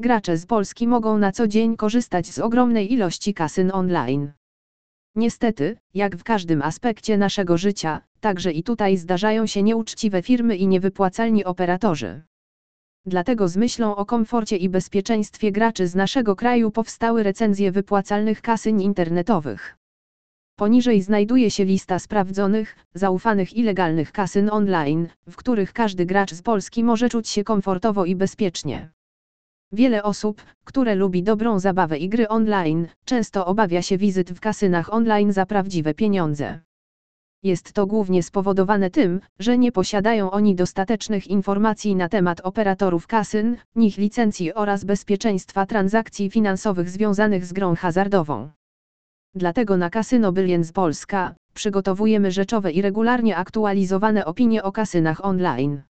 gracze z Polski mogą na co dzień korzystać z ogromnej ilości kasyn online. Niestety, jak w każdym aspekcie naszego życia, także i tutaj zdarzają się nieuczciwe firmy i niewypłacalni operatorzy. Dlatego z myślą o komforcie i bezpieczeństwie graczy z naszego kraju powstały recenzje wypłacalnych kasyn internetowych. Poniżej znajduje się lista sprawdzonych, zaufanych i legalnych kasyn online, w których każdy gracz z Polski może czuć się komfortowo i bezpiecznie. Wiele osób, które lubi dobrą zabawę i gry online, często obawia się wizyt w kasynach online za prawdziwe pieniądze. Jest to głównie spowodowane tym, że nie posiadają oni dostatecznych informacji na temat operatorów kasyn, nich licencji oraz bezpieczeństwa transakcji finansowych związanych z grą hazardową. Dlatego na Kasyno Billions Polska przygotowujemy rzeczowe i regularnie aktualizowane opinie o kasynach online.